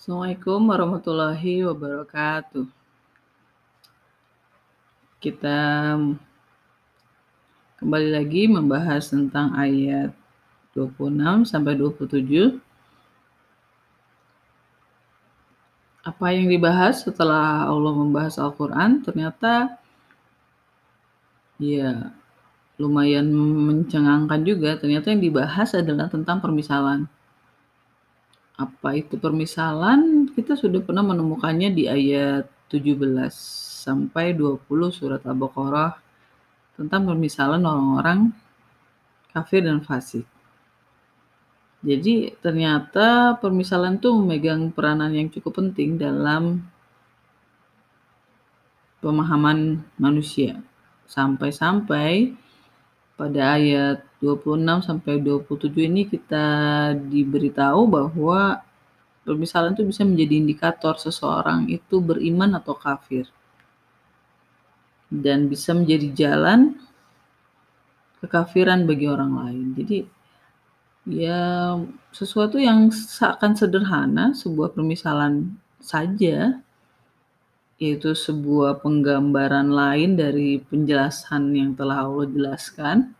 Assalamualaikum warahmatullahi wabarakatuh. Kita kembali lagi membahas tentang ayat 26 sampai 27. Apa yang dibahas setelah Allah membahas Al-Quran? Ternyata ya lumayan mencengangkan juga. Ternyata yang dibahas adalah tentang permisalan. Apa itu permisalan? Kita sudah pernah menemukannya di ayat 17 sampai 20 surat Al-Baqarah tentang permisalan orang-orang kafir dan fasik. Jadi ternyata permisalan itu memegang peranan yang cukup penting dalam pemahaman manusia. Sampai-sampai pada ayat 26 sampai 27 ini kita diberitahu bahwa permisalan itu bisa menjadi indikator seseorang itu beriman atau kafir. Dan bisa menjadi jalan kekafiran bagi orang lain. Jadi ya sesuatu yang seakan sederhana, sebuah permisalan saja, yaitu sebuah penggambaran lain dari penjelasan yang telah Allah jelaskan,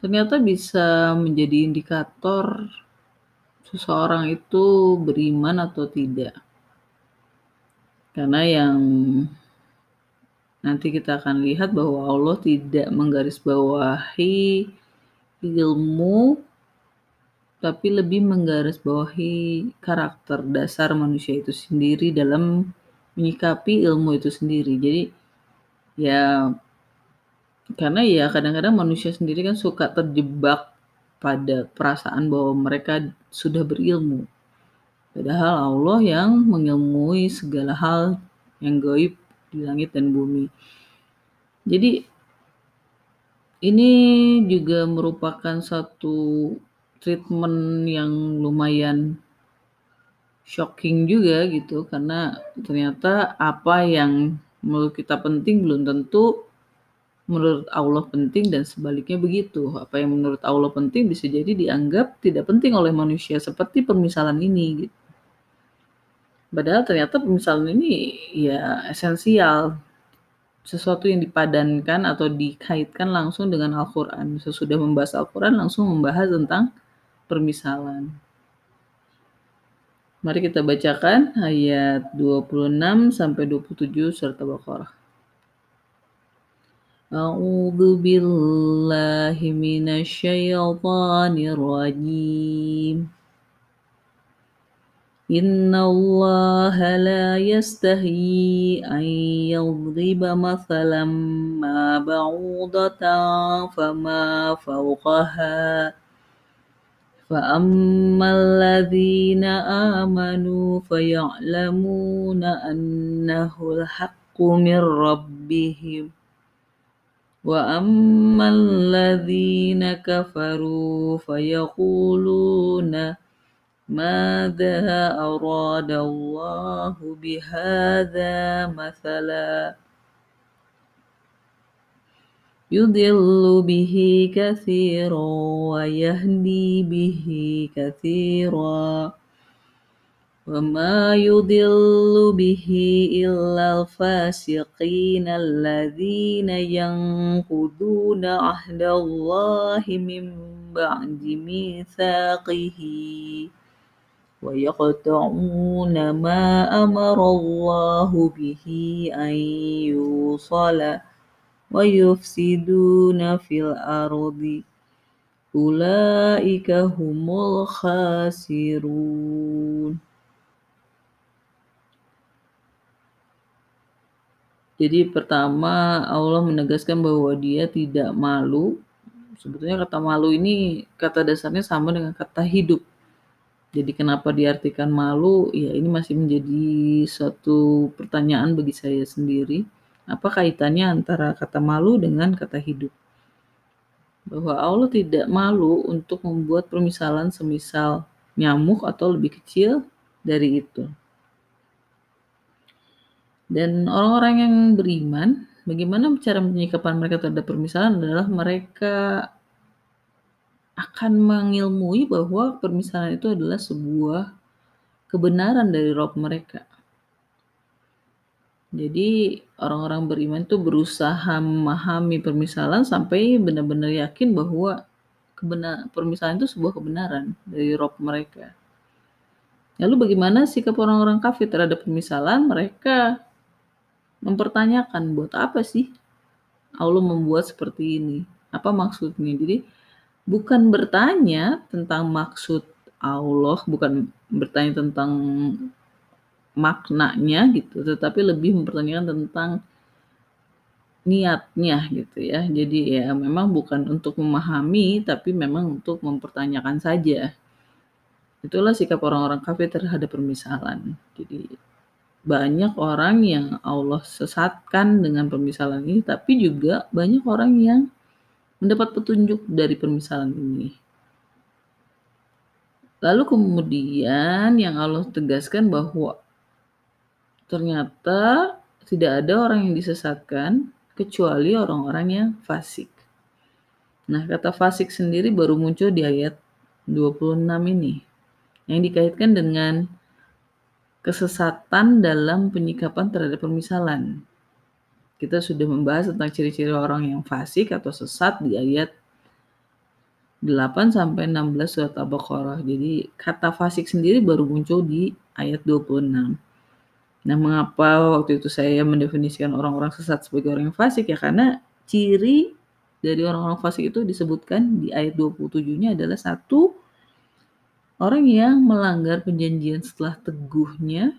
ternyata bisa menjadi indikator seseorang itu beriman atau tidak. Karena yang nanti kita akan lihat bahwa Allah tidak menggarisbawahi ilmu tapi lebih menggarisbawahi karakter dasar manusia itu sendiri dalam menyikapi ilmu itu sendiri. Jadi ya karena ya kadang-kadang manusia sendiri kan suka terjebak pada perasaan bahwa mereka sudah berilmu. Padahal Allah yang mengilmui segala hal yang gaib di langit dan bumi. Jadi ini juga merupakan satu treatment yang lumayan shocking juga gitu karena ternyata apa yang menurut kita penting belum tentu menurut Allah penting dan sebaliknya begitu. Apa yang menurut Allah penting bisa jadi dianggap tidak penting oleh manusia seperti permisalan ini gitu. Padahal ternyata permisalan ini ya esensial sesuatu yang dipadankan atau dikaitkan langsung dengan Al-Quran. Sesudah membahas Al-Quran langsung membahas tentang permisalan. Mari kita bacakan ayat 26 sampai 27 surat Al-Baqarah. أعوذ بالله من الشيطان الرجيم. إن الله لا يستحيي أن يضرب مثلا ما بعوضة فما فوقها. فأما الذين آمنوا فيعلمون أنه الحق من ربهم. وأما الذين كفروا فيقولون ماذا أراد الله بهذا مثلا يضل به كثيرا ويهدي به كثيرا وما يضل به إلا الفاسقين الذين ينقضون عهد الله من بعد ميثاقه ويقطعون ما أمر الله به أن يوصل ويفسدون في الأرض أولئك هم الخاسرون Jadi pertama Allah menegaskan bahwa dia tidak malu. Sebetulnya kata malu ini kata dasarnya sama dengan kata hidup. Jadi kenapa diartikan malu? Ya ini masih menjadi suatu pertanyaan bagi saya sendiri. Apa kaitannya antara kata malu dengan kata hidup? Bahwa Allah tidak malu untuk membuat permisalan semisal nyamuk atau lebih kecil dari itu. Dan orang-orang yang beriman, bagaimana cara penyikapan mereka terhadap permisalan adalah mereka akan mengilmui bahwa permisalan itu adalah sebuah kebenaran dari Rob mereka. Jadi orang-orang beriman itu berusaha memahami permisalan sampai benar-benar yakin bahwa kebenar permisalan itu sebuah kebenaran dari Rob mereka. Lalu bagaimana sikap orang-orang kafir terhadap permisalan? Mereka mempertanyakan buat apa sih Allah membuat seperti ini? Apa maksudnya? Jadi bukan bertanya tentang maksud Allah, bukan bertanya tentang maknanya gitu, tetapi lebih mempertanyakan tentang niatnya gitu ya. Jadi ya memang bukan untuk memahami, tapi memang untuk mempertanyakan saja. Itulah sikap orang-orang kafir terhadap permisalan. Jadi banyak orang yang Allah sesatkan dengan permisalan ini, tapi juga banyak orang yang mendapat petunjuk dari permisalan ini. Lalu kemudian yang Allah tegaskan bahwa ternyata tidak ada orang yang disesatkan kecuali orang-orang yang fasik. Nah, kata fasik sendiri baru muncul di ayat 26 ini yang dikaitkan dengan kesesatan dalam penyikapan terhadap permisalan. Kita sudah membahas tentang ciri-ciri orang yang fasik atau sesat di ayat 8 sampai 16 surat Al-Baqarah. Jadi kata fasik sendiri baru muncul di ayat 26. Nah, mengapa waktu itu saya mendefinisikan orang-orang sesat sebagai orang yang fasik ya karena ciri dari orang-orang fasik itu disebutkan di ayat 27-nya adalah satu orang yang melanggar perjanjian setelah teguhnya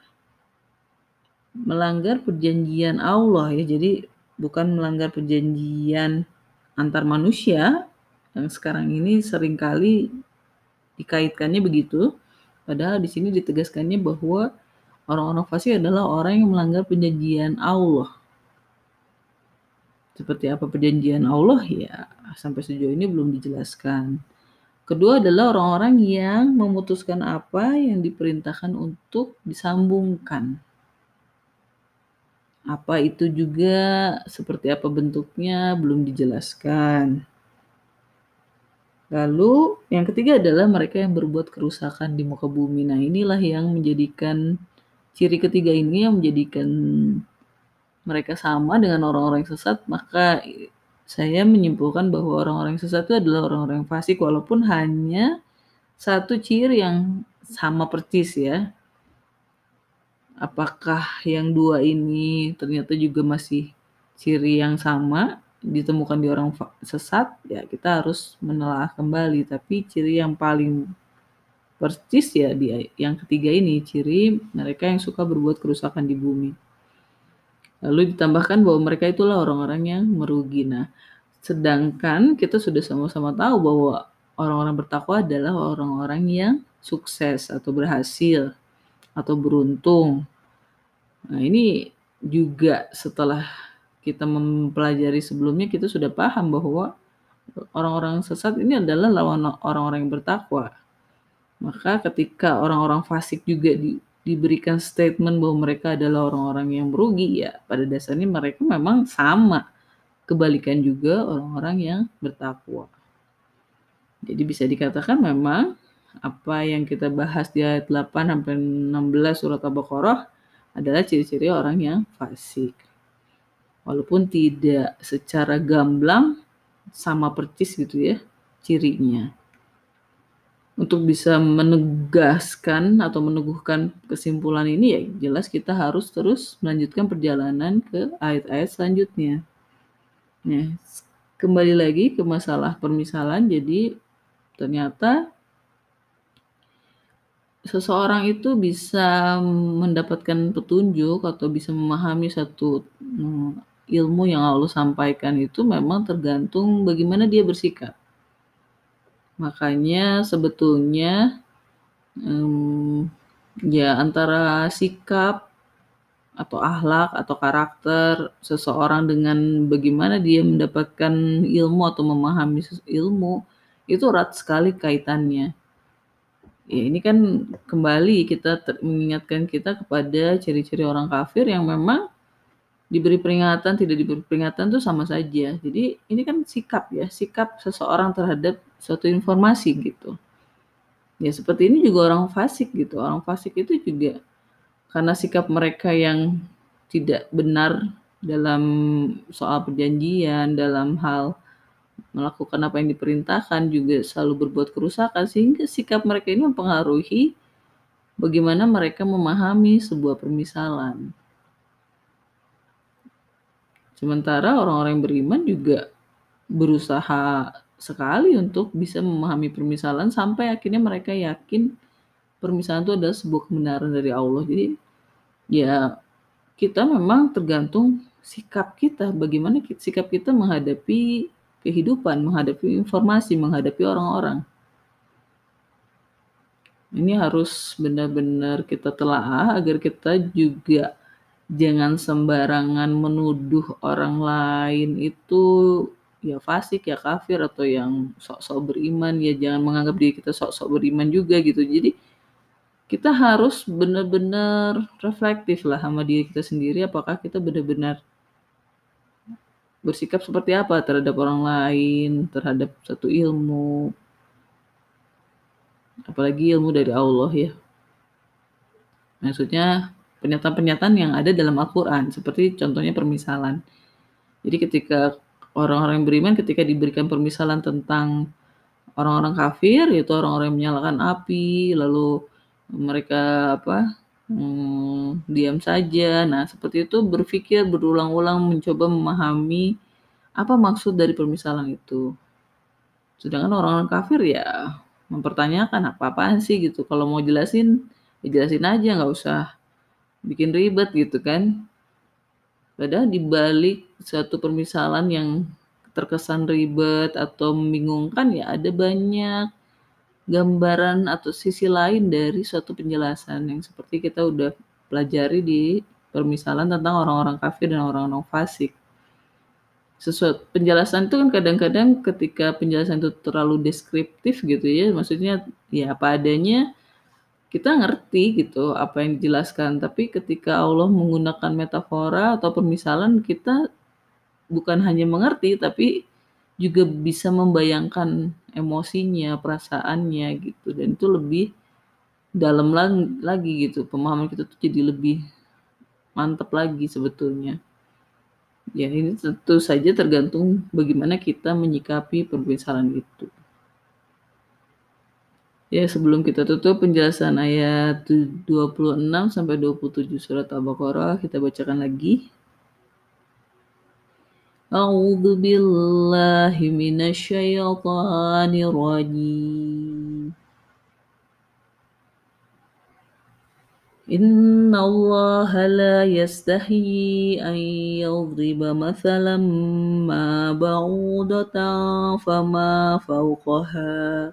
melanggar perjanjian Allah ya. Jadi bukan melanggar perjanjian antar manusia yang sekarang ini sering kali dikaitkannya begitu. Padahal di sini ditegaskannya bahwa orang-orang fasik adalah orang yang melanggar perjanjian Allah. Seperti apa perjanjian Allah ya sampai sejauh ini belum dijelaskan. Kedua adalah orang-orang yang memutuskan apa yang diperintahkan untuk disambungkan. Apa itu juga, seperti apa bentuknya, belum dijelaskan. Lalu yang ketiga adalah mereka yang berbuat kerusakan di muka bumi. Nah inilah yang menjadikan ciri ketiga ini yang menjadikan mereka sama dengan orang-orang sesat. Maka saya menyimpulkan bahwa orang-orang sesat itu adalah orang-orang fasik walaupun hanya satu ciri yang sama persis ya. Apakah yang dua ini ternyata juga masih ciri yang sama ditemukan di orang sesat ya kita harus menelaah kembali. Tapi ciri yang paling persis ya di yang ketiga ini ciri mereka yang suka berbuat kerusakan di bumi lalu ditambahkan bahwa mereka itulah orang-orang yang merugi nah sedangkan kita sudah sama-sama tahu bahwa orang-orang bertakwa adalah orang-orang yang sukses atau berhasil atau beruntung. Nah, ini juga setelah kita mempelajari sebelumnya kita sudah paham bahwa orang-orang sesat ini adalah lawan orang-orang yang bertakwa. Maka ketika orang-orang fasik juga di, diberikan statement bahwa mereka adalah orang-orang yang merugi ya pada dasarnya mereka memang sama kebalikan juga orang-orang yang bertakwa. Jadi bisa dikatakan memang apa yang kita bahas di ayat 8 sampai 16 surat Al-Baqarah adalah ciri-ciri orang yang fasik. Walaupun tidak secara gamblang sama percis gitu ya cirinya. Untuk bisa menegaskan atau meneguhkan kesimpulan ini ya jelas kita harus terus melanjutkan perjalanan ke ayat-ayat selanjutnya. Nah, kembali lagi ke masalah permisalan jadi ternyata seseorang itu bisa mendapatkan petunjuk atau bisa memahami satu hmm, ilmu yang Allah sampaikan itu memang tergantung bagaimana dia bersikap. Makanya sebetulnya um, ya antara sikap atau akhlak atau karakter seseorang dengan bagaimana dia mendapatkan ilmu atau memahami ilmu itu erat sekali kaitannya ya ini kan kembali kita mengingatkan kita kepada ciri-ciri orang kafir yang memang diberi peringatan tidak diberi peringatan itu sama saja. Jadi ini kan sikap ya, sikap seseorang terhadap suatu informasi gitu. Ya seperti ini juga orang fasik gitu, orang fasik itu juga karena sikap mereka yang tidak benar dalam soal perjanjian, dalam hal melakukan apa yang diperintahkan, juga selalu berbuat kerusakan, sehingga sikap mereka ini mempengaruhi bagaimana mereka memahami sebuah permisalan. Sementara orang-orang yang beriman juga berusaha sekali untuk bisa memahami permisalan sampai akhirnya mereka yakin permisalan itu adalah sebuah kebenaran dari Allah. Jadi ya kita memang tergantung sikap kita, bagaimana sikap kita menghadapi kehidupan, menghadapi informasi, menghadapi orang-orang. Ini harus benar-benar kita telaah agar kita juga jangan sembarangan menuduh orang lain itu ya fasik, ya kafir, atau yang sok-sok beriman, ya jangan menganggap diri kita sok-sok beriman juga gitu. Jadi kita harus benar-benar reflektif lah sama diri kita sendiri, apakah kita benar-benar bersikap seperti apa terhadap orang lain, terhadap satu ilmu, apalagi ilmu dari Allah ya. Maksudnya pernyataan-pernyataan yang ada dalam Al-Quran, seperti contohnya permisalan. Jadi ketika orang-orang yang beriman ketika diberikan permisalan tentang orang-orang kafir, yaitu orang-orang yang menyalakan api, lalu mereka apa hmm, diam saja. Nah seperti itu berpikir berulang-ulang mencoba memahami apa maksud dari permisalan itu. Sedangkan orang-orang kafir ya mempertanyakan apa-apaan sih gitu. Kalau mau jelasin, ya jelasin aja, nggak usah bikin ribet gitu kan. Padahal dibalik satu permisalan yang terkesan ribet atau membingungkan ya ada banyak gambaran atau sisi lain dari suatu penjelasan yang seperti kita udah pelajari di permisalan tentang orang-orang kafir dan orang-orang fasik. Sesuatu penjelasan itu kan kadang-kadang ketika penjelasan itu terlalu deskriptif gitu ya maksudnya ya apa adanya kita ngerti gitu apa yang dijelaskan tapi ketika Allah menggunakan metafora atau permisalan kita bukan hanya mengerti tapi juga bisa membayangkan emosinya perasaannya gitu. Dan itu lebih dalam lagi gitu. Pemahaman kita tuh jadi lebih mantap lagi sebetulnya. Ya, ini tentu saja tergantung bagaimana kita menyikapi permisalan itu. Ya, sebelum kita tutup penjelasan ayat 26 sampai 27 surat Al-Baqarah, kita bacakan lagi. A'udzu billahi minasyaitonir rajim. إن الله لا يستحيي أن يضرب مثلا ما بعوضة فما فوقها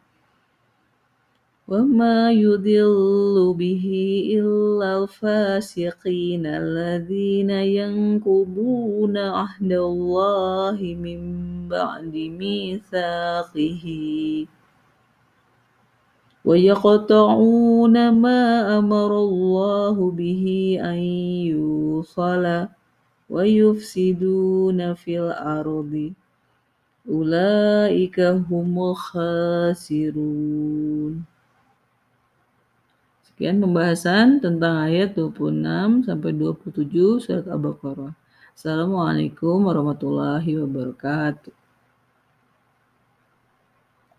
وما يضل به إلا الفاسقين الذين ينقضون عهد الله من بعد ميثاقه ويقطعون ما أمر الله به أن يوصل ويفسدون في الأرض أولئك هم الخاسرون Sekian pembahasan tentang ayat 26 sampai 27 surat Al-Baqarah. Assalamualaikum warahmatullahi wabarakatuh.